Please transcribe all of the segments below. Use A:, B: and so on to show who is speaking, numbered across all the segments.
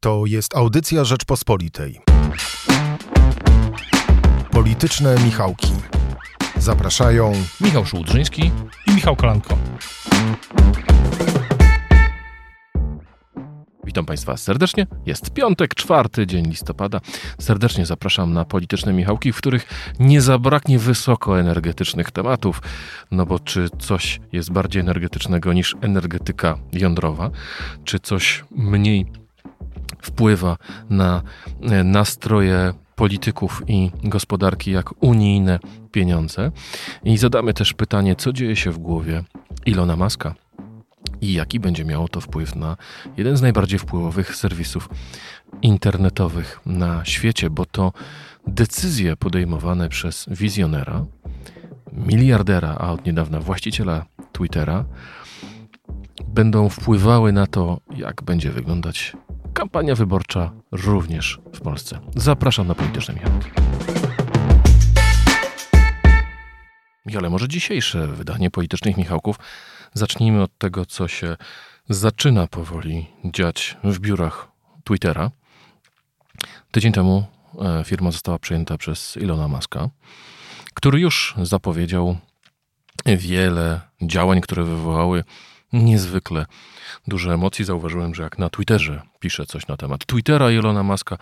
A: To jest audycja Rzeczpospolitej. Polityczne Michałki. Zapraszają
B: Michał Szułdrzyński
C: i Michał Kolanko.
B: Witam Państwa serdecznie. Jest piątek, czwarty dzień listopada. Serdecznie zapraszam na polityczne Michałki, w których nie zabraknie wysokoenergetycznych tematów. No bo czy coś jest bardziej energetycznego niż energetyka jądrowa? Czy coś mniej wpływa na e, nastroje polityków i gospodarki jak unijne pieniądze. I zadamy też pytanie, co dzieje się w głowie Ilona Maska i jaki będzie miało to wpływ na jeden z najbardziej wpływowych serwisów internetowych na świecie, bo to decyzje podejmowane przez wizjonera, miliardera, a od niedawna właściciela Twittera, będą wpływały na to, jak będzie wyglądać kampania wyborcza również w Polsce. Zapraszam na polityczne Michałki. Michale, może dzisiejsze wydanie politycznych Michałków zacznijmy od tego, co się zaczyna powoli dziać w biurach Twittera. Tydzień temu e, firma została przejęta przez Ilona Maska, który już zapowiedział wiele działań, które wywołały niezwykle duże emocje. Zauważyłem, że jak na Twitterze piszę coś na temat Twittera Ilona Maska,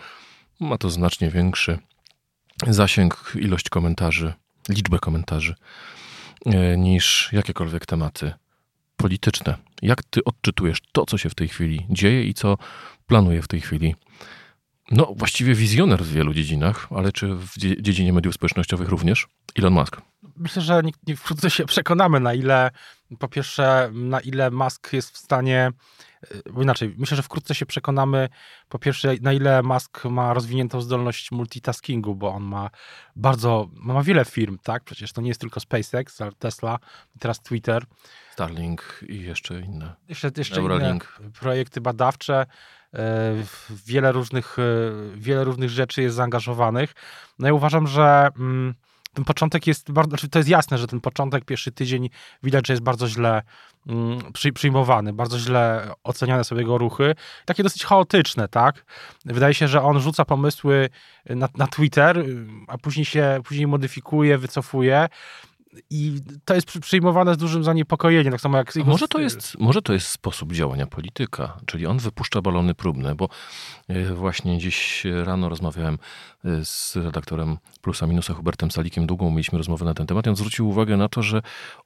B: ma to znacznie większy zasięg, ilość komentarzy, liczbę komentarzy e, niż jakiekolwiek tematy polityczne. Jak ty odczytujesz to, co się w tej chwili dzieje i co planuje w tej chwili? No, właściwie wizjoner w wielu dziedzinach, ale czy w dziedzinie mediów społecznościowych również? Elon Musk.
C: Myślę, że wkrótce się przekonamy, na ile, po pierwsze, na ile Musk jest w stanie bo inaczej, myślę, że wkrótce się przekonamy, po pierwsze, na ile Musk ma rozwiniętą zdolność multitaskingu, bo on ma bardzo, ma wiele firm, tak? Przecież to nie jest tylko SpaceX, Tesla, teraz Twitter.
B: Starlink i jeszcze inne.
C: Jeszcze, jeszcze inne projekty badawcze. E, wiele różnych, e, wiele różnych rzeczy jest zaangażowanych. No ja uważam, że mm, ten początek jest bardzo, znaczy to jest jasne, że ten początek, pierwszy tydzień widać, że jest bardzo źle mm, przyjmowany, bardzo źle oceniane są jego ruchy, takie dosyć chaotyczne, tak? Wydaje się, że on rzuca pomysły na, na Twitter, a później się, później modyfikuje, wycofuje i to jest przyjmowane z dużym zaniepokojeniem, tak samo jak...
B: Może to, jest, może to jest sposób działania polityka, czyli on wypuszcza balony próbne, bo e, właśnie dziś rano rozmawiałem e, z redaktorem Plusa Minusa Hubertem Salikiem, długą mieliśmy rozmowę na ten temat i on zwrócił uwagę na to, że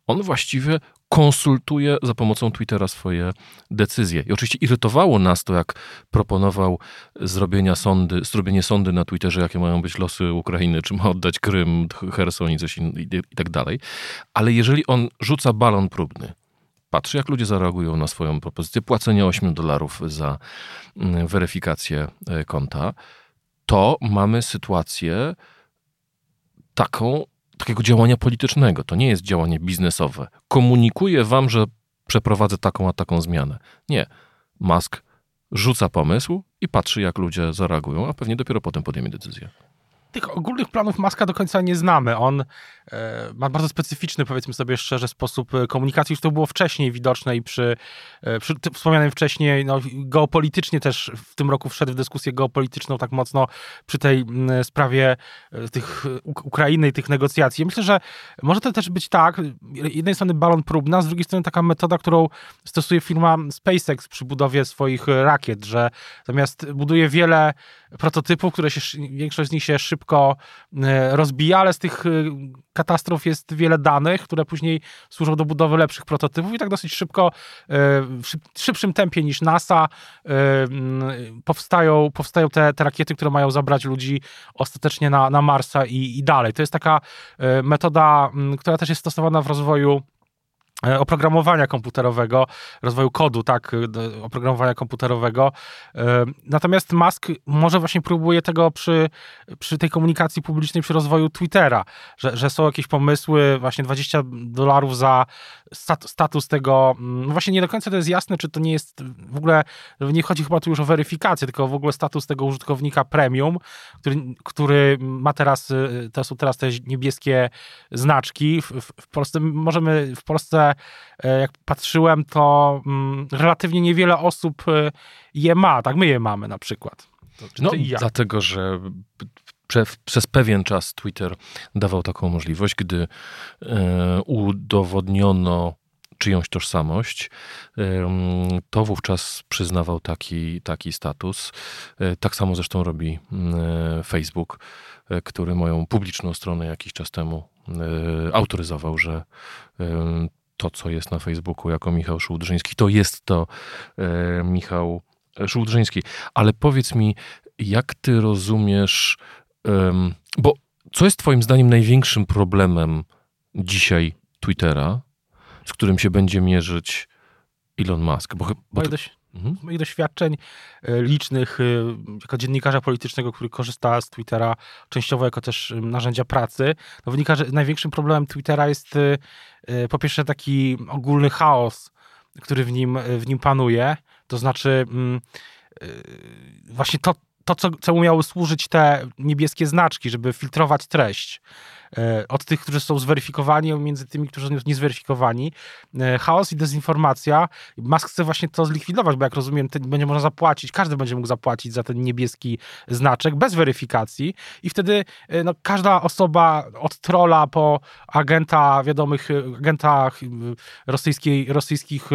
B: on właściwie konsultuje za pomocą Twittera swoje decyzje. I oczywiście irytowało nas to, jak proponował zrobienia sądy, zrobienie sądy na Twitterze, jakie mają być losy Ukrainy, czy ma oddać Krym, Herson i coś in, i, i tak dalej. Ale jeżeli on rzuca balon próbny, patrzy, jak ludzie zareagują na swoją propozycję płacenia 8 dolarów za mm, weryfikację e, konta, to mamy sytuację taką, takiego działania politycznego. To nie jest działanie biznesowe. Komunikuję wam, że przeprowadzę taką a taką zmianę. Nie. Musk rzuca pomysł i patrzy, jak ludzie zareagują, a pewnie dopiero potem podejmie decyzję
C: tych ogólnych planów Maska do końca nie znamy. On e, ma bardzo specyficzny, powiedzmy sobie szczerze, sposób e, komunikacji. Już to było wcześniej widoczne i przy, e, przy wspomnianym wcześniej, no, geopolitycznie też w tym roku wszedł w dyskusję geopolityczną tak mocno przy tej sprawie tych Ukrainy i tych negocjacji. Myślę, że może to też być tak, jednej strony balon próbny, a z drugiej strony taka metoda, którą stosuje firma SpaceX przy budowie swoich rakiet, że zamiast buduje wiele prototypów, które się, większość z nich się szybko e, rozbija, ale z tych e, katastrof jest wiele danych, które później służą do budowy lepszych prototypów i tak dosyć szybko, e, w szybszym tempie niż NASA powstają, powstają te, te rakiety, które mają zabrać ludzi ostatecznie na, na Marsa i, i dalej. To jest taka metoda, która też jest stosowana w rozwoju oprogramowania komputerowego, rozwoju kodu, tak, oprogramowania komputerowego. E, natomiast Musk może właśnie próbuje tego przy, przy tej komunikacji publicznej, przy rozwoju Twittera, że, że są jakieś pomysły, właśnie 20 dolarów za status tego, mm, no właśnie nie do końca to jest jasne, czy to nie jest w ogóle, nie chodzi chyba tu już o weryfikację, tylko w ogóle status tego użytkownika premium, który, który ma teraz, to są teraz te niebieskie znaczki. W, w Polsce możemy, w Polsce e, jak patrzyłem, to mm, relatywnie niewiele osób e, je ma, tak my je mamy na przykład.
B: No, dlatego, że prze, przez pewien czas Twitter dawał taką możliwość, gdy e, udowodniono czyjąś tożsamość, to wówczas przyznawał taki, taki status. Tak samo zresztą robi Facebook, który moją publiczną stronę jakiś czas temu autoryzował, że to, co jest na Facebooku jako Michał Szułdrzyński, to jest to Michał Szułdrzyński. Ale powiedz mi, jak ty rozumiesz, bo co jest twoim zdaniem największym problemem dzisiaj Twittera, z którym się będzie mierzyć Elon Musk. Bo, bo.
C: Mhm. moich doświadczeń e, licznych e, jako dziennikarza politycznego, który korzysta z Twittera częściowo jako też narzędzia pracy, no wynika, że największym problemem Twittera jest e, po pierwsze taki ogólny chaos, który w nim, w nim panuje. To znaczy mm, właśnie to, to co, co miały służyć te niebieskie znaczki, żeby filtrować treść. E, od tych, którzy są zweryfikowani, między tymi, którzy są niezweryfikowani. E, chaos i dezinformacja. Musk chce właśnie to zlikwidować, bo jak rozumiem, będzie można zapłacić, każdy będzie mógł zapłacić za ten niebieski znaczek bez weryfikacji i wtedy e, no, każda osoba od trola po agenta wiadomych, agenta rosyjskiej, rosyjskich,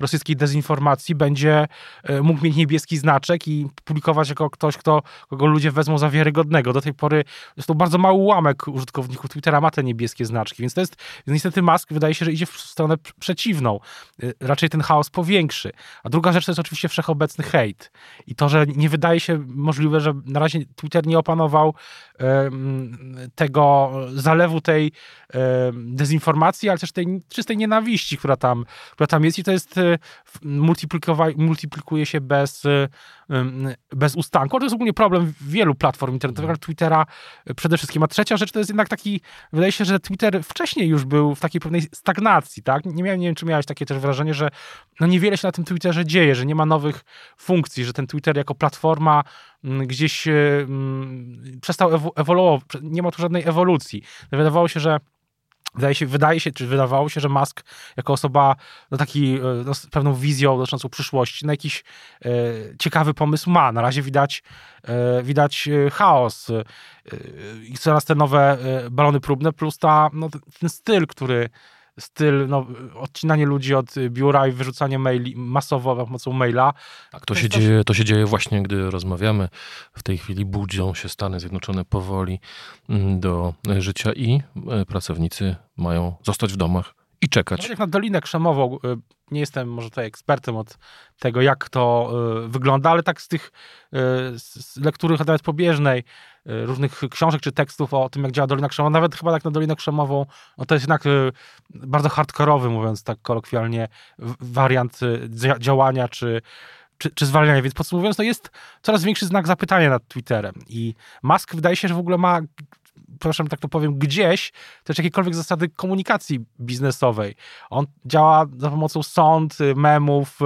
C: rosyjskiej dezinformacji będzie mógł mieć niebieski znaczek i publikować jako ktoś, kto, kogo ludzie wezmą za wiarygodnego. Do tej pory jest to bardzo mały ułamek użytkowników Twittera ma te niebieskie znaczki, więc to jest, niestety Musk wydaje się, że idzie w stronę przeciwną. Y, raczej ten chaos powiększy. A druga rzecz to jest oczywiście wszechobecny hejt. I to, że nie wydaje się możliwe, że na razie Twitter nie opanował tego zalewu tej dezinformacji, ale też tej czystej nienawiści, która tam, która tam jest i to jest y, multiplikuje się bez, y, bez ustanku. To jest ogólnie problem wielu platform internetowych, ale Twittera przede wszystkim. A trzecia rzecz to jest jednak taki, wydaje się, że Twitter wcześniej już był w takiej pewnej stagnacji, tak? Nie, miałem, nie wiem, czy miałeś takie też wrażenie, że no niewiele się na tym Twitterze dzieje, że nie ma nowych funkcji, że ten Twitter jako platforma mm, gdzieś mm, przestał ewoluować, nie ma tu żadnej ewolucji. Wydawało się, że Wydaje się, wydaje się, czy wydawało się, że Musk jako osoba no taki, e, no, z pewną wizją dotyczącą przyszłości, na jakiś e, ciekawy pomysł ma. Na razie widać, e, widać e, chaos e, i coraz te nowe balony próbne, plus ta, no, ten styl, który styl, no, odcinanie ludzi od biura i wyrzucanie maili masowo za pomocą maila.
B: Tak, to, to się, dzieje, to się dzieje właśnie, gdy rozmawiamy. W tej chwili budzą się Stany Zjednoczone powoli mm, do życia i e, pracownicy mają zostać w domach i czekać.
C: No, jak na Dolinę Krzemową, e, nie jestem może tutaj ekspertem od tego, jak to e, wygląda, ale tak z tych z lektury nawet pobieżnej, różnych książek czy tekstów o tym, jak działa Dolina Krzemowa, nawet chyba tak na Dolinę Krzemową, no to jest jednak y, bardzo hardkorowy, mówiąc tak kolokwialnie, wariant y, działania czy, czy, czy zwalniania. Więc podsumowując, to jest coraz większy znak zapytania nad Twitterem. I Musk wydaje się, że w ogóle ma proszę tak to powiem, gdzieś też jakiekolwiek zasady komunikacji biznesowej. On działa za pomocą sąd, memów,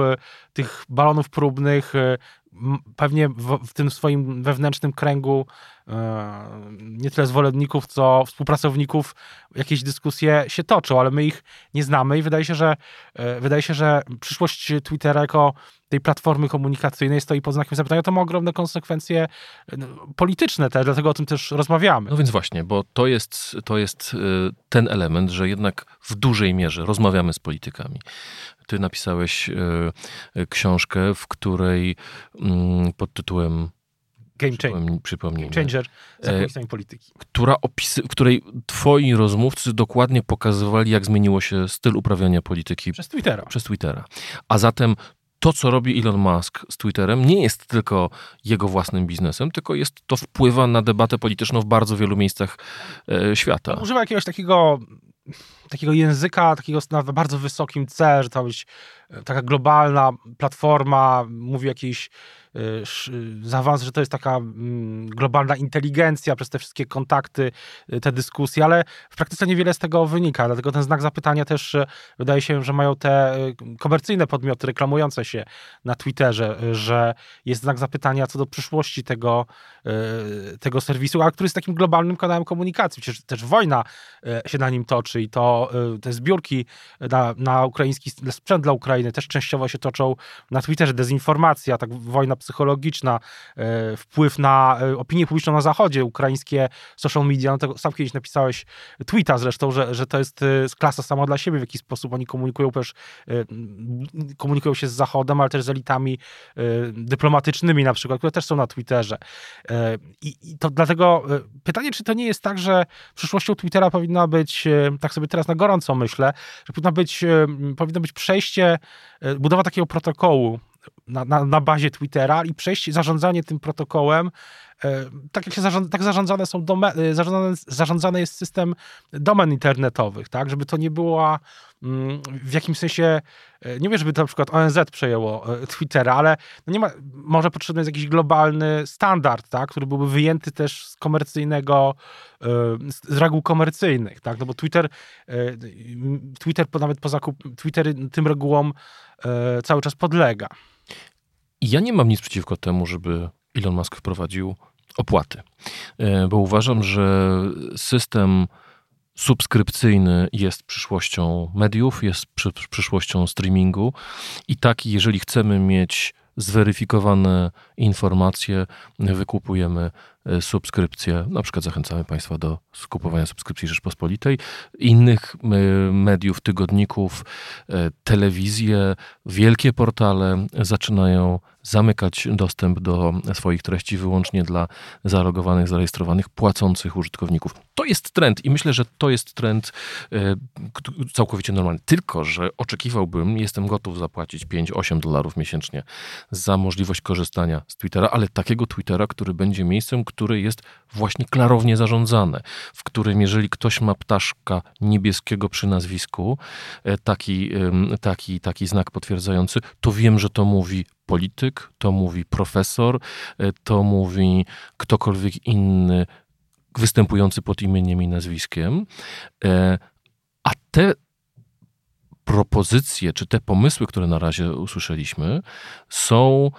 C: tych balonów próbnych, pewnie w, w, tym swoim wewnętrznym kręgu e, nie tyle zwolenników, co współpracowników jakieś dyskusje się toczą, ale my ich nie znamy i wydaje się, że e, wydaje się, że przyszłość Twittera jako tej platformy komunikacyjnej stoi pod znakiem zapytania, to ma ogromne konsekwencje no, polityczne też, dlatego o tym też rozmawiamy.
B: No więc właśnie, bo to jest, to jest e, ten element, że jednak w dużej mierze rozmawiamy z politykami. Ty napisałeś e, książkę, w której mm, pod tytułem
C: Game, change.
B: Przypomnij,
C: Game Changer polityki.
B: Która opisy, w której twoi rozmówcy dokładnie pokazywali, jak zmieniło się styl uprawiania polityki.
C: Przez Twittera.
B: Przez Twittera. A zatem to, co robi Elon Musk z Twitterem, nie jest tylko jego własnym biznesem, tylko jest to wpływa na debatę polityczną w bardzo wielu miejscach e, świata.
C: Używa jakiegoś takiego takiego języka, takiego na bardzo wysokim C, że to ma być e, taka globalna platforma, mówi jakiejś za że to jest taka mm, globalna inteligencja przez te wszystkie kontakty, te dyskusje, ale w praktyce niewiele z tego wynika, dlatego ten znak zapytania też wydaje się, że mają te komercyjne podmioty reklamujące się na Twitterze, że jest znak zapytania co do przyszłości tego, tego serwisu, a który jest takim globalnym kanałem komunikacji. Przecież też wojna się na nim toczy i to te zbiórki na, na ukraiński sprzęt dla Ukrainy też częściowo się toczą na Twitterze. Dezinformacja, tak wojna psychologiczna, e, wpływ na e, opinię publiczną na Zachodzie, ukraińskie social media. No to sam kiedyś napisałeś tweeta zresztą, że, że to jest e, klasa sama dla siebie, w jaki sposób oni komunikują też, komunikują się z Zachodem, ale też z elitami dyplomatycznymi na przykład, które też są na Twitterze. I, i to dlatego pytanie, czy to nie jest tak, że przyszłością Twittera powinna być, tak sobie teraz na gorąco myślę, że powinna być, powinno być przejście, budowa takiego protokołu na, na, na bazie Twittera i przejść zarządzanie tym protokołem, e, tak jak się zarządza, tak zarządzane są dome, e, zarządzane, jest system domen internetowych, tak, żeby to nie było mm, w jakimś sensie, e, nie wiem, żeby to na przykład ONZ przejęło Twittera, ale no nie ma, może potrzebny jest jakiś globalny standard, tak, który byłby wyjęty też z komercyjnego, z reguł komercyjnych, tak, no bo Twitter, Twitter nawet po zakup, Twitter tym regułom cały czas podlega.
B: Ja nie mam nic przeciwko temu, żeby Elon Musk wprowadził opłaty, e, bo uważam, że system subskrypcyjny jest przyszłością mediów, jest przyszłością streamingu i tak, jeżeli chcemy mieć zweryfikowane informacje, wykupujemy subskrypcje. Na przykład zachęcamy Państwa do skupowania subskrypcji Rzeczpospolitej, innych e, mediów, tygodników, telewizje, wielkie portale zaczynają zamykać dostęp do swoich treści wyłącznie dla zalogowanych, zarejestrowanych, płacących użytkowników. To jest trend i myślę, że to jest trend e, całkowicie normalny. Tylko, że oczekiwałbym, jestem gotów zapłacić 5-8 dolarów miesięcznie za możliwość korzystania z Twittera, ale takiego Twittera, który będzie miejscem, które jest właśnie klarownie zarządzane, w którym jeżeli ktoś ma ptaszka niebieskiego przy nazwisku, e, taki, taki, taki znak potwierdzający, to wiem, że to mówi polityk, to mówi profesor, e, to mówi ktokolwiek inny występujący pod imieniem i nazwiskiem. E, a te propozycje, czy te pomysły, które na razie usłyszeliśmy, są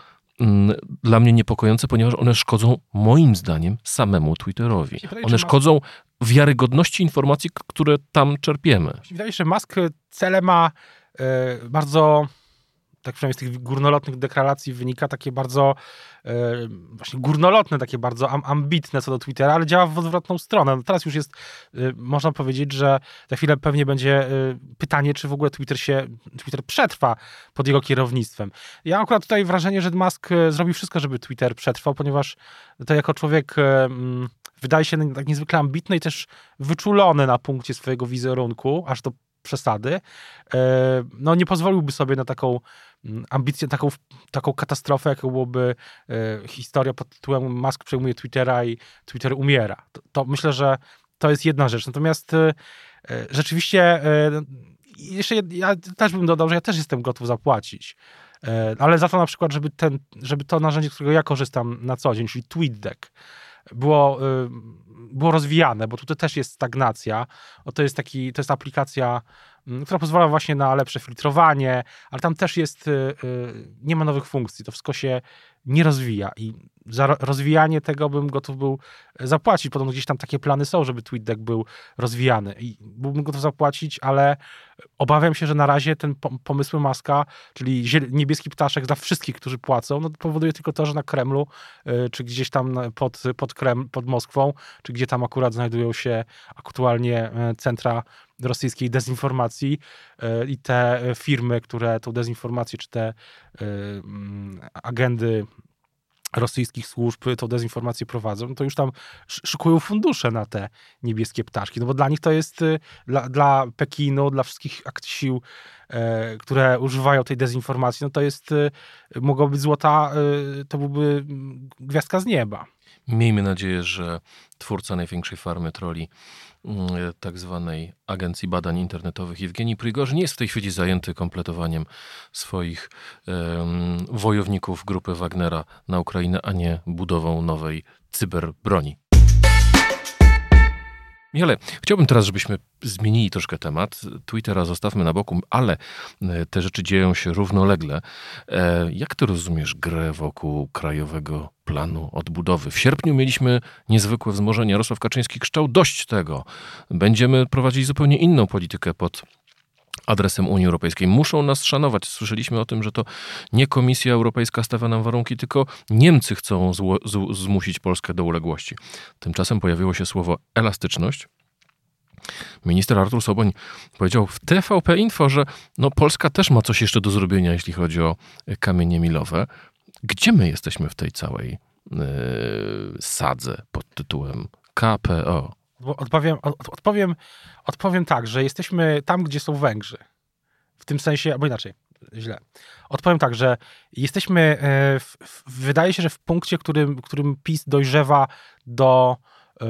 B: dla mnie niepokojące, ponieważ one szkodzą moim zdaniem samemu Twitterowi. One szkodzą wiarygodności informacji, które tam czerpiemy.
C: Wydaje się, że Musk cele ma e, bardzo tak przynajmniej z tych górnolotnych deklaracji wynika, takie bardzo e, właśnie górnolotne, takie bardzo ambitne co do Twittera, ale działa w odwrotną stronę. No teraz już jest, e, można powiedzieć, że za chwilę pewnie będzie e, pytanie, czy w ogóle Twitter się, Twitter przetrwa pod jego kierownictwem. Ja akurat tutaj wrażenie, że Musk zrobi wszystko, żeby Twitter przetrwał, ponieważ to jako człowiek wydaje się tak niezwykle ambitny i też wyczulony na punkcie swojego wizerunku, aż do przesady, no nie pozwoliłby sobie na taką Mm, ambicję, taką, taką katastrofę, jaką byłoby e, historia pod tytułem Musk przejmuje Twittera i Twitter umiera. To, to myślę, że to jest jedna rzecz. Natomiast e, e, rzeczywiście jeszcze ja też bym dodał, że ja też jestem gotów zapłacić. Ale za to na przykład, żeby, ten, żeby to narzędzie, z którego ja korzystam na co dzień, czyli TweetDeck, było, było rozwijane, bo tutaj też jest stagnacja. O, to jest taki, to jest aplikacja Mm, która pozwala właśnie na lepsze filtrowanie, ale tam też jest, y, y, nie ma nowych funkcji, to wszystko się nie rozwija i za rozwijanie tego bym gotów był zapłacić. Podobno gdzieś tam takie plany są, żeby TweetDeck był rozwijany i byłbym gotów zapłacić, ale obawiam się, że na razie ten pomysł Maska, czyli niebieski ptaszek dla wszystkich, którzy płacą, no powoduje tylko to, że na Kremlu, y, czy gdzieś tam pod, pod, Krem, pod Moskwą, czy gdzie tam akurat znajdują się aktualnie centra rosyjskiej dezinformacji e, i te firmy, które tą dezinformację, czy te e, mm, agendy rosyjskich służb tą dezinformację prowadzą, to już tam szykują fundusze na te niebieskie ptaszki, no bo dla nich to jest, y, dla, dla Pekinu, dla wszystkich sił, e, które używają tej dezinformacji, no to jest, y, mogła być złota, y, to byłby mm, gwiazdka z nieba.
B: Miejmy nadzieję, że twórca największej farmy troli, mm, tak zwanej Agencji Badań Internetowych, Jewgeni Prigorzyn, jest w tej chwili zajęty kompletowaniem swoich um, wojowników grupy Wagnera na Ukrainę, a nie budową nowej cyberbroni. Michale, chciałbym teraz, żebyśmy zmienili troszkę temat. Twittera zostawmy na boku, ale e, te rzeczy dzieją się równolegle. E, jak ty rozumiesz grę wokół Krajowego Planu Odbudowy? W sierpniu mieliśmy niezwykłe wzmożenie. Jarosław Kaczyński krzyczał dość tego. Będziemy prowadzić zupełnie inną politykę pod adresem Unii Europejskiej. Muszą nas szanować. Słyszeliśmy o tym, że to nie Komisja Europejska stawia nam warunki, tylko Niemcy chcą zmusić Polskę do uległości. Tymczasem pojawiło się słowo elastyczność. Minister Artur Soboń powiedział w TVP Info, że no Polska też ma coś jeszcze do zrobienia, jeśli chodzi o kamienie milowe. Gdzie my jesteśmy w tej całej yy, sadze pod tytułem KPO?
C: Odpowiem, odpowiem, odpowiem tak, że jesteśmy tam, gdzie są Węgrzy. W tym sensie, albo inaczej, źle. Odpowiem tak, że jesteśmy, e, w, w, wydaje się, że w punkcie, którym, którym PiS dojrzewa do, e,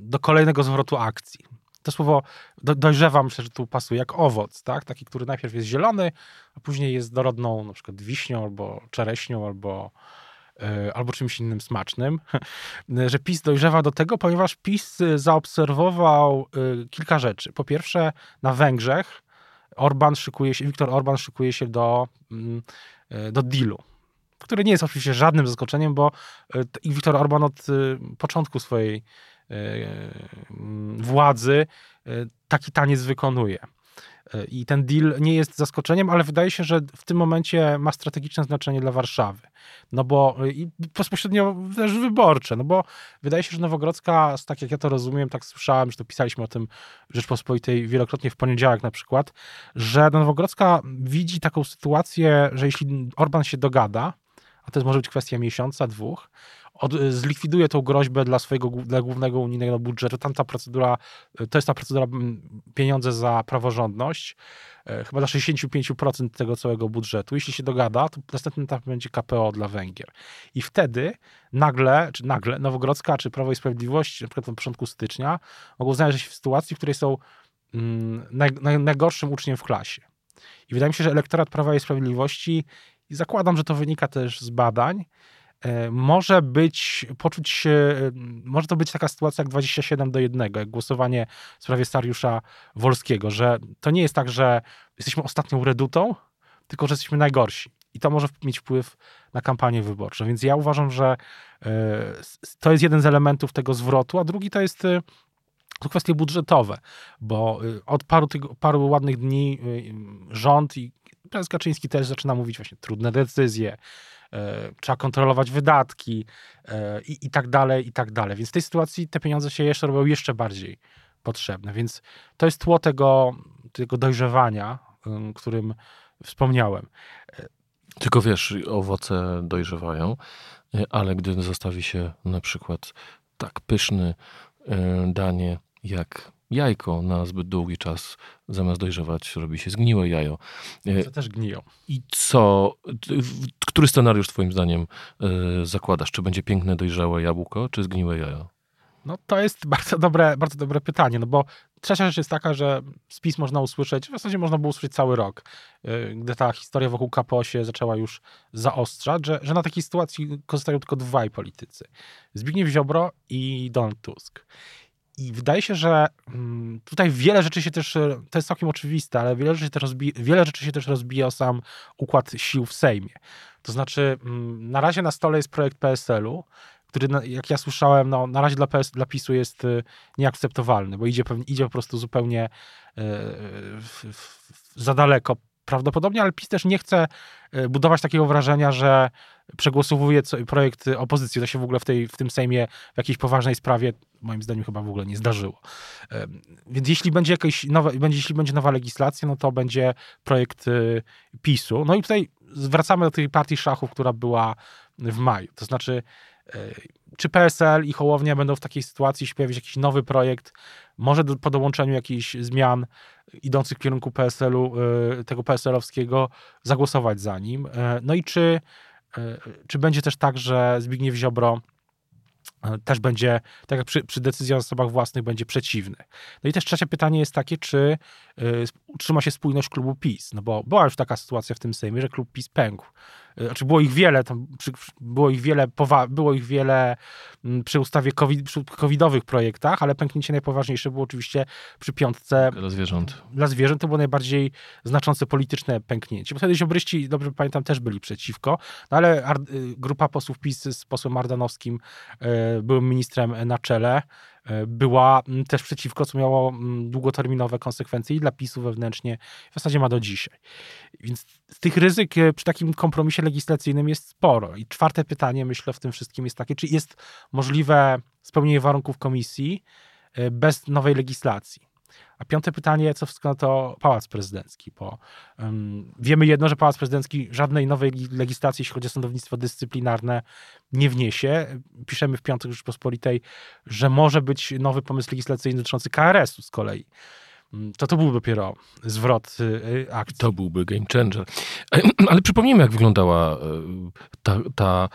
C: do kolejnego zwrotu akcji. To słowo do, dojrzewa, myślę, że tu pasuje, jak owoc, tak? Taki, który najpierw jest zielony, a później jest dorodną na przykład wiśnią, albo czereśnią, albo albo czymś innym smacznym, że PiS dojrzewa do tego, ponieważ PiS zaobserwował e, kilka rzeczy. Po pierwsze, na Węgrzech Orban szykuje się, Viktor Orban szykuje się do, mm, e, do dealu, który nie jest oczywiście żadnym zaskoczeniem, bo Viktor Orban od początku swojej władzy taki taniec wykonuje. I ten deal nie jest zaskoczeniem, ale wydaje się, że w tym momencie ma strategiczne znaczenie dla Warszawy. No bo i bezpośrednio też wyborcze, no bo wydaje się, że Nowogrodzka, tak jak ja to rozumiem, tak słyszałem, że to pisaliśmy o tym Rzeczpospolitej wielokrotnie w poniedziałek na przykład, że Nowogrodzka widzi taką sytuację, że jeśli Orban się dogada, a to może być kwestia miesiąca, dwóch, od, zlikwiduje tą groźbę dla swojego dla głównego unijnego budżetu. Tam ta procedura, to jest ta procedura pieniądze za praworządność, e, chyba dla 65% tego całego budżetu. Jeśli się dogada, to następny etap będzie KPO dla Węgier. I wtedy nagle, czy nagle Nowogrodzka, czy Prawo i Sprawiedliwość, na przykład na początku stycznia, mogą znaleźć się w sytuacji, w której są mm, naj, naj, najgorszym uczniem w klasie. I wydaje mi się, że elektorat Prawa i Sprawiedliwości, i zakładam, że to wynika też z badań, może być, poczuć się, może to być taka sytuacja jak 27 do 1, jak głosowanie w sprawie Sariusza Wolskiego, że to nie jest tak, że jesteśmy ostatnią redutą, tylko że jesteśmy najgorsi. I to może mieć wpływ na kampanię wyborczą. Więc ja uważam, że e, to jest jeden z elementów tego zwrotu, a drugi to jest e, to kwestie budżetowe, bo od paru, paru ładnych dni rząd i prezes Kaczyński też zaczyna mówić właśnie trudne decyzje, E, trzeba kontrolować wydatki e, i, i tak dalej, i tak dalej. Więc w tej sytuacji te pieniądze się jeszcze robią jeszcze bardziej potrzebne. Więc to jest tło tego, tego dojrzewania, którym wspomniałem.
B: Tylko wiesz, owoce dojrzewają, ale gdy zostawi się na przykład tak pyszny e, danie jak jajko na zbyt długi czas, zamiast dojrzewać, robi się zgniłe jajo.
C: To też gniją.
B: I co, który scenariusz twoim zdaniem yy, zakładasz? Czy będzie piękne, dojrzałe jabłko, czy zgniłe jajo?
C: No to jest bardzo dobre, bardzo dobre pytanie, no bo trzecia rzecz jest taka, że spis można usłyszeć, w zasadzie można było usłyszeć cały rok, y, gdy ta historia wokół KPO się zaczęła już zaostrzać, że, że na takiej sytuacji korzystają tylko dwaj politycy. Zbigniew Ziobro i Donald Tusk. I wydaje się, że mm, tutaj wiele rzeczy się też, to jest całkiem oczywiste, ale wiele rzeczy, też wiele rzeczy się też rozbija o sam układ sił w Sejmie. To znaczy, mm, na razie na stole jest projekt PSL-u, który, jak ja słyszałem, no, na razie dla, PS, dla PiSu jest y, nieakceptowalny, bo idzie, idzie po prostu zupełnie w, za daleko prawdopodobnie, ale PiS też nie chce e, budować takiego wrażenia, że przegłosowuje projekt opozycji. To się w ogóle w, tej, w tym Sejmie w jakiejś poważnej sprawie, moim zdaniem, chyba w ogóle nie zdarzyło. Więc jeśli będzie jakaś nowa, będzie, jeśli będzie nowa legislacja, no to będzie projekt e, PiSu. No i tutaj zwracamy do tej partii szachów, która była w maju. To znaczy, czy PSL i Hołownia będą w takiej sytuacji, się jakiś nowy projekt, może po dołączeniu jakichś zmian idących w kierunku PSL-u, y, tego PSL-owskiego, zagłosować za nim. Y, no i czy, czy będzie też tak, że Zbigniew Ziobro też będzie, tak jak przy, przy decyzji o zasobach własnych, będzie przeciwny. No i też trzecie pytanie jest takie, czy utrzyma się spójność klubu PiS? No bo była już taka sytuacja w tym Sejmie, że klub PiS pękł. Y, znaczy było ich wiele, tam przy, było ich wiele, było ich wiele mm, przy ustawie COVID, przy covidowych projektach, ale pęknięcie najpoważniejsze było oczywiście przy piątce
B: dla zwierząt.
C: Dla zwierząt to było najbardziej znaczące polityczne pęknięcie. Bo wtedy ziobryści, dobrze pamiętam, też byli przeciwko, no ale y, grupa posłów PiS z posłem Ardanowskim byłym ministrem na czele, e, była mm, też przeciwko, co miało mm, długoterminowe konsekwencje i dla PiSu wewnętrznie, w zasadzie ma do dzisiaj. Więc tych ryzyk e, przy takim kompromisie legislacyjnym jest sporo. I czwarte pytanie, myślę, w tym wszystkim jest takie, czy jest możliwe spełnienie warunków komisji e, bez nowej legislacji? A piąte pytanie, co wszystko to Pałac Prezydencki, bo um, wiemy jedno, że Pałac Prezydencki żadnej nowej legislacji, jeśli chodzi o sądownictwo dyscyplinarne, nie wniesie. Piszemy w piątek Rzeczpospolitej, że może być nowy pomysł legislacyjny dotyczący KRS-u z kolei. To to byłby dopiero zwrot y, y, akcji.
B: To byłby game changer. Ale przypomnijmy, jak wyglądała y, ta, ta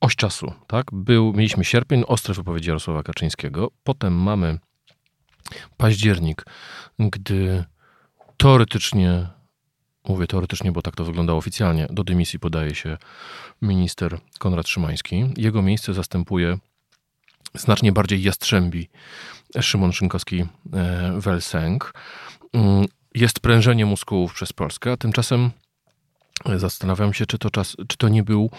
B: oś czasu. Tak? Był, mieliśmy sierpień, ostre wypowiedzi Jarosława Kaczyńskiego. Potem mamy październik, gdy teoretycznie, mówię teoretycznie, bo tak to wyglądało oficjalnie, do dymisji podaje się minister Konrad Szymański. Jego miejsce zastępuje znacznie bardziej jastrzębi Szymon Szynkowski-Welsenk. Mm, jest prężenie muskułów przez Polskę, a tymczasem zastanawiam się, czy to, czas, czy to nie był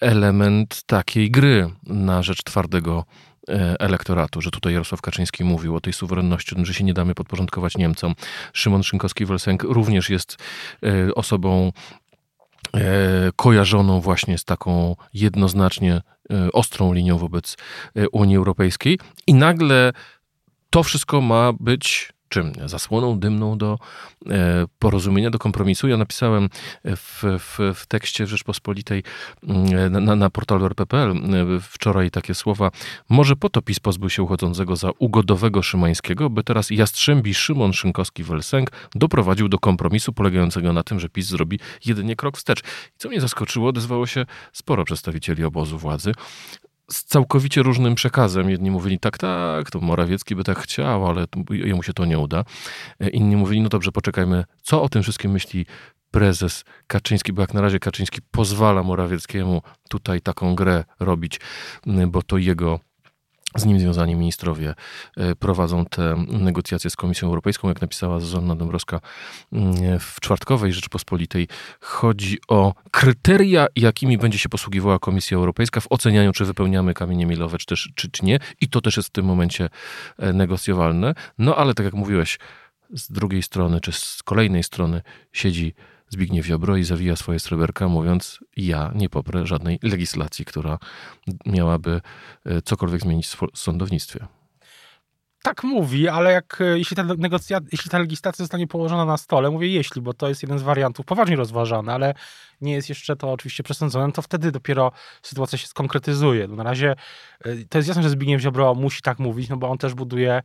B: element takiej gry na rzecz twardego E, elektoratu, że tutaj Jarosław Kaczyński mówił o tej suwerenności, że się nie damy podporządkować Niemcom. Szymon Szynkowski-Welsenk również jest e, osobą e, kojarzoną właśnie z taką jednoznacznie ostrą linią wobec Unii Europejskiej i nagle to wszystko ma być czym? Zasłoną dymną do e, porozumienia, do kompromisu. Ja napisałem w, w, w tekście Rzeczpospolitej mm, na, na portalu rp.pl e, wczoraj takie słowa. Może po to PiS pozbył się uchodzącego za ugodowego Szymańskiego, by teraz Jastrzębi Szymon Szynkowski-Welsenk doprowadził do kompromisu polegającego na tym, że PiS zrobi jedynie krok wstecz. I co mnie zaskoczyło, odezwało się sporo przedstawicieli obozu władzy z całkowicie różnym przekazem. Jedni mówili tak, tak, to Morawiecki by tak chciał, ale jemu się to nie uda. E, inni mówili, no dobrze, poczekajmy, co o tym wszystkim myśli prezes Kaczyński, bo jak na razie Kaczyński pozwala Morawieckiemu tutaj taką grę robić, bo to jego z nim związani ministrowie e, prowadzą te negocjacje z Komisją Europejską. Jak napisała Zuzanna Dąbrowska mm, w czwartkowej Rzeczpospolitej, chodzi o kryteria, jakimi będzie się posługiwała Komisja Europejska w ocenianiu, czy wypełniamy kamienie milowe, czy, też, czy, czy nie. I to też jest w tym momencie e, negocjowalne. No ale tak jak mówiłeś, z drugiej strony, czy z kolejnej strony siedzi Zbigniew Ziobro i zawija swoje sreberka, mówiąc: Ja nie poprę żadnej legislacji, która miałaby e, cokolwiek zmienić w sądownictwie
C: tak mówi, ale jak, e, jeśli ta, negocja, jeśli ta legislacja zostanie położona na stole, mówię jeśli, bo to jest jeden z wariantów poważnie rozważany, ale nie jest jeszcze to oczywiście przesądzone, to wtedy dopiero sytuacja się skonkretyzuje. No na razie e, to jest jasne, że Zbigniew Ziobro musi tak mówić, no bo on też buduje,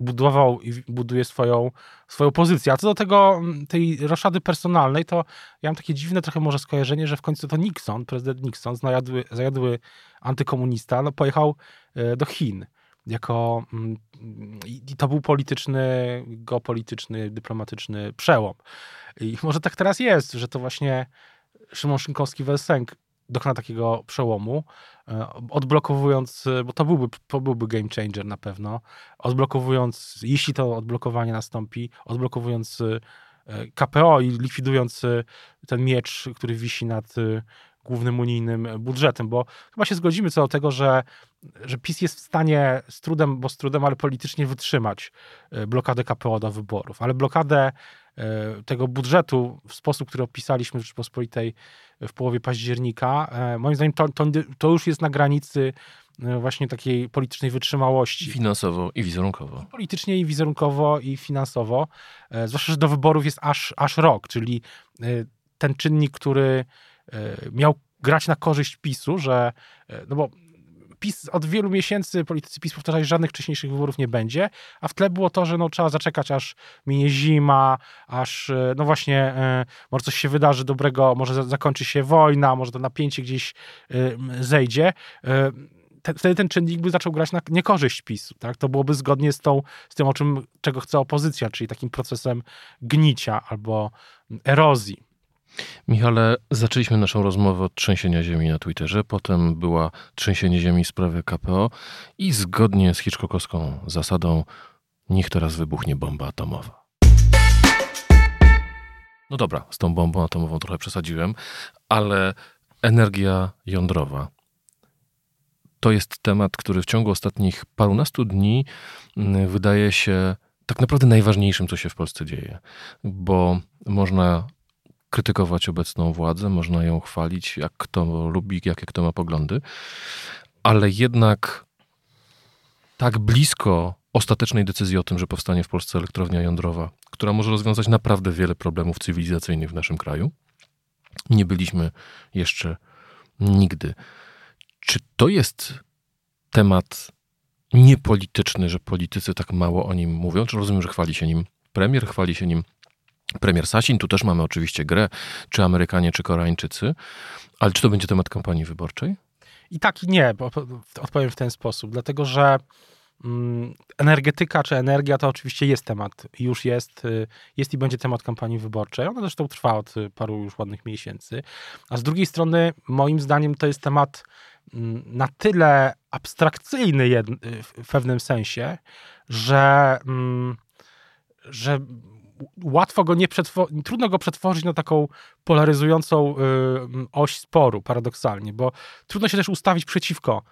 C: budował i buduje swoją, swoją pozycję. A co do tego, tej roszady personalnej, to ja mam takie dziwne trochę może skojarzenie, że w końcu to Nixon, prezydent Nixon, zajadły, zajadły antykomunista, no pojechał e, do Chin jako mm, i to był polityczny, geopolityczny, dyplomatyczny przełom. I może tak teraz jest, że to właśnie Szymon Szynkowski-Welsenk dokona takiego przełomu, e, odblokowując, bo to byłby, to byłby game changer na pewno, odblokowując, jeśli to odblokowanie nastąpi, odblokowując e, KPO i likwidując e, ten miecz, który wisi nad głównym unijnym budżetem, bo chyba się zgodzimy co do tego, że, że PiS jest w stanie z trudem, bo z trudem, ale politycznie wytrzymać e, blokadę KPO do wyborów, ale blokadę e, tego budżetu w sposób, który opisaliśmy w Rzeczpospolitej w połowie października, e, moim zdaniem to, to, to już jest na granicy właśnie takiej politycznej wytrzymałości.
B: Finansowo i wizerunkowo.
C: Politycznie i wizerunkowo i finansowo. Zwłaszcza, że do wyborów jest aż, aż rok, czyli ten czynnik, który E, miał grać na korzyść PiSu, że e, no bo PiS od wielu miesięcy, politycy PiS powtarzali, że żadnych wcześniejszych wyborów nie będzie, a w tle było to, że no, trzeba zaczekać, aż minie zima, aż e, no właśnie e, może coś się wydarzy dobrego, może zakończy się wojna, może to napięcie gdzieś zejdzie wtedy ten czynnik by zaczął grać na niekorzyść PiSu. Tak? To byłoby zgodnie z, tą, z tym, o czym, czego chce opozycja, czyli takim procesem gnicia albo erozji.
B: Michale, zaczęliśmy naszą rozmowę od trzęsienia ziemi na Twitterze, potem była trzęsienie ziemi w sprawie KPO i zgodnie z Hitchcockowską zasadą niech teraz wybuchnie bomba atomowa. No dobra, z tą bombą atomową trochę przesadziłem, ale energia jądrowa to jest temat, który w ciągu ostatnich parunastu dni mm, wydaje się tak naprawdę najważniejszym, co się w Polsce dzieje, bo można krytykować obecną władzę, można ją chwalić, jak kto lubi, jakie kto ma poglądy, ale jednak tak blisko ostatecznej decyzji o tym, że powstanie w Polsce elektrownia jądrowa, która może rozwiązać naprawdę wiele problemów cywilizacyjnych w naszym kraju, nie byliśmy jeszcze nigdy. Czy to jest temat niepolityczny, że politycy tak mało o nim mówią? Czy rozumiem, że chwali się nim premier, chwali się nim premier Sasin? Tu też mamy oczywiście grę, czy Amerykanie, czy Koreańczycy. Ale czy to będzie temat kampanii wyborczej?
C: I tak i nie, bo odpowiem w ten sposób, dlatego że mm, energetyka czy energia to oczywiście jest temat, już jest, y, jest i będzie temat kampanii wyborczej. Ona zresztą trwa od paru już ładnych miesięcy. A z drugiej strony, moim zdaniem, to jest temat na tyle abstrakcyjny w pewnym sensie, że, mm, że łatwo go nie przetworzyć, trudno go przetworzyć na taką polaryzującą y, oś sporu, paradoksalnie, bo trudno się też ustawić przeciwko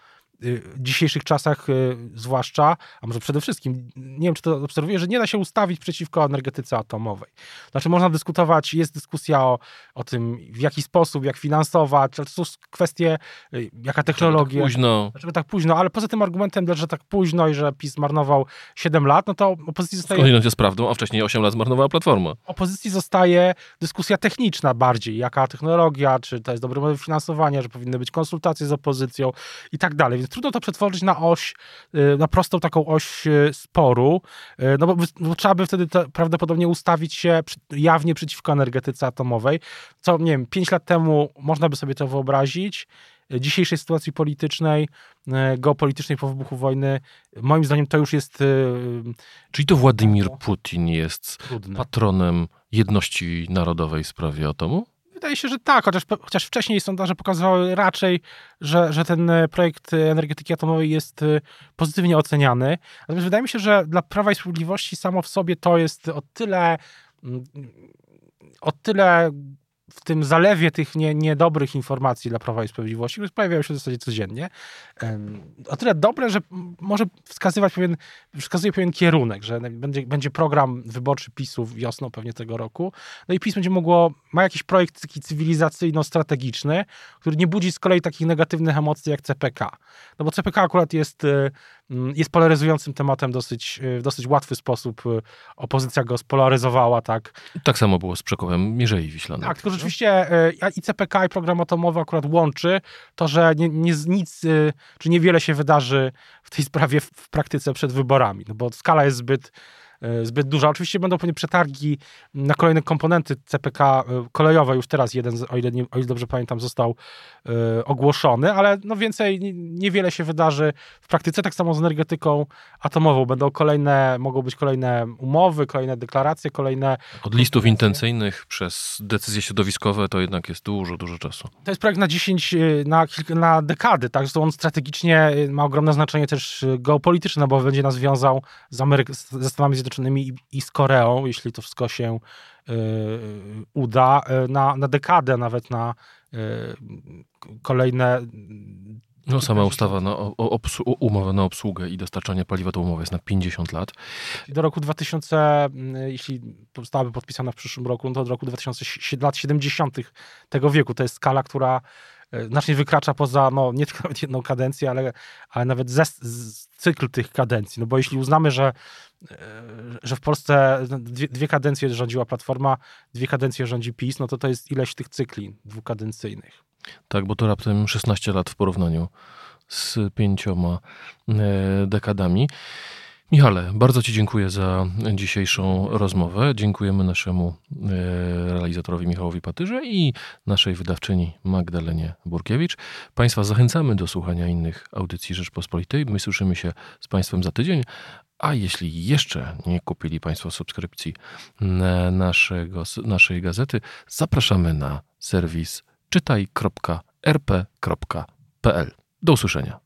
C: Y, dzisiejszych czasach y, zwłaszcza, a może przede wszystkim, nie wiem czy to obserwuję, że nie da się ustawić przeciwko energetyce atomowej. Znaczy można dyskutować, jest dyskusja o, o tym w jaki sposób, jak finansować, ale to są kwestie, y, jaka technologia.
B: Dlaczego tak późno?
C: Dlaczego tak późno, ale poza tym argumentem, że tak późno i że PiS zmarnował 7 lat, no to opozycji zostaje...
B: Skądinąd jest prawdą, a wcześniej 8 lat zmarnowała Platforma.
C: Opozycji zostaje dyskusja techniczna bardziej, jaka technologia, czy to jest dobry model finansowania, że powinny być konsultacje z opozycją i tak dalej trudno to przetworzyć na oś, y, na prostą taką oś y, sporu, y, no bo, bo trzeba by wtedy prawdopodobnie ustawić się jawnie przeciwko energetyce atomowej, co, nie wiem, pięć lat temu można by sobie to wyobrazić, dzisiejszej sytuacji politycznej, geopolitycznej po wybuchu wojny, moim zdaniem to już jest...
B: Czyli to Władimir Putin jest trudne. patronem jedności narodowej w sprawie atomu?
C: Wydaje się, że tak, chociaż, chociaż wcześniej sondaże pokazywały raczej, że, że ten e, projekt energetyki atomowej jest e, pozytywnie oceniany. Natomiast wydaje mi się, że dla Prawa i Sprawiedliwości samo w sobie to jest o tyle mm, o tyle w tym zalewie tych nie, niedobrych informacji dla Prawa i Sprawiedliwości, które pojawiają się w zasadzie codziennie, o tyle dobre, że może wskazywać pewien, wskazuje pewien kierunek, że będzie, będzie program wyborczy PiSu wiosną pewnie tego roku, no i PiS będzie mogło, ma jakiś projekt taki cywilizacyjno-strategiczny, który nie budzi z kolei takich negatywnych emocji jak CPK. No bo CPK akurat jest Mm, jest polaryzującym tematem dosyć, y, w dosyć łatwy sposób. Y, opozycja go spolaryzowała, tak.
B: Tak samo było z przekopem Mierzei Wiślanej.
C: Tak, tylko rzeczywiście y, i CPK i program atomowy akurat łączy to, że nie, nie, nic, czy niewiele się wydarzy w tej sprawie w, w praktyce przed wyborami, no bo skala jest zbyt E, zbyt duża. Oczywiście będą pewnie przetargi na kolejne komponenty CPK e, kolejowe. Już teraz jeden, o ile, nie, o ile dobrze pamiętam, został y, ogłoszony, ale no więcej, niewiele się wydarzy w praktyce. Tak samo z energetyką atomową. Będą kolejne, mogą być kolejne umowy, kolejne deklaracje, kolejne...
B: Od listów intencyjnych przez decyzje środowiskowe to jednak jest dużo, dużo czasu.
C: To jest projekt na 10, na, kilka, na dekady, tak? Zresztą on strategicznie ma ogromne znaczenie też geopolityczne, bo będzie nas wiązał z Ameryk- ze Stanami Zjednoczonymi Zjednoczonymi i, z Koreą, jeśli to wszystko się y, uda, y, na, na dekadę, nawet na y, kolejne
B: no, sama ustawa na umowa na obsługę i dostarczanie paliwa do umowy jest na 50 lat.
C: Do roku 2000, jeśli zostałaby podpisana w przyszłym roku, no to do roku 2000, lat 70. tego wieku. To jest skala, która znacznie wykracza poza, no nie tylko jedną kadencję, ale, ale nawet z cykl tych kadencji. No bo jeśli uznamy, że że w Polsce dwie, dwie, kadencje rządziła Platforma, dwie kadencje rządzi PiS, no to to jest ileś tych cykli dwukadencyjnych.
B: Tak, bo to raptem 16 lat w porównaniu z pięcioma e, dekadami. Michale, bardzo Ci dziękuję za dzisiejszą rozmowę. Dziękujemy naszemu e, realizatorowi Michałowi Patyrze i naszej wydawczyni Magdalenie Burkiewicz. Państwa zachęcamy do słuchania innych audycji Rzeczpospolitej. My słyszymy się z Państwem za tydzień. A jeśli jeszcze nie kupili Państwo subskrypcji naszego, naszej gazety, zapraszamy na serwis czytaj.rp.pl. Do usłyszenia.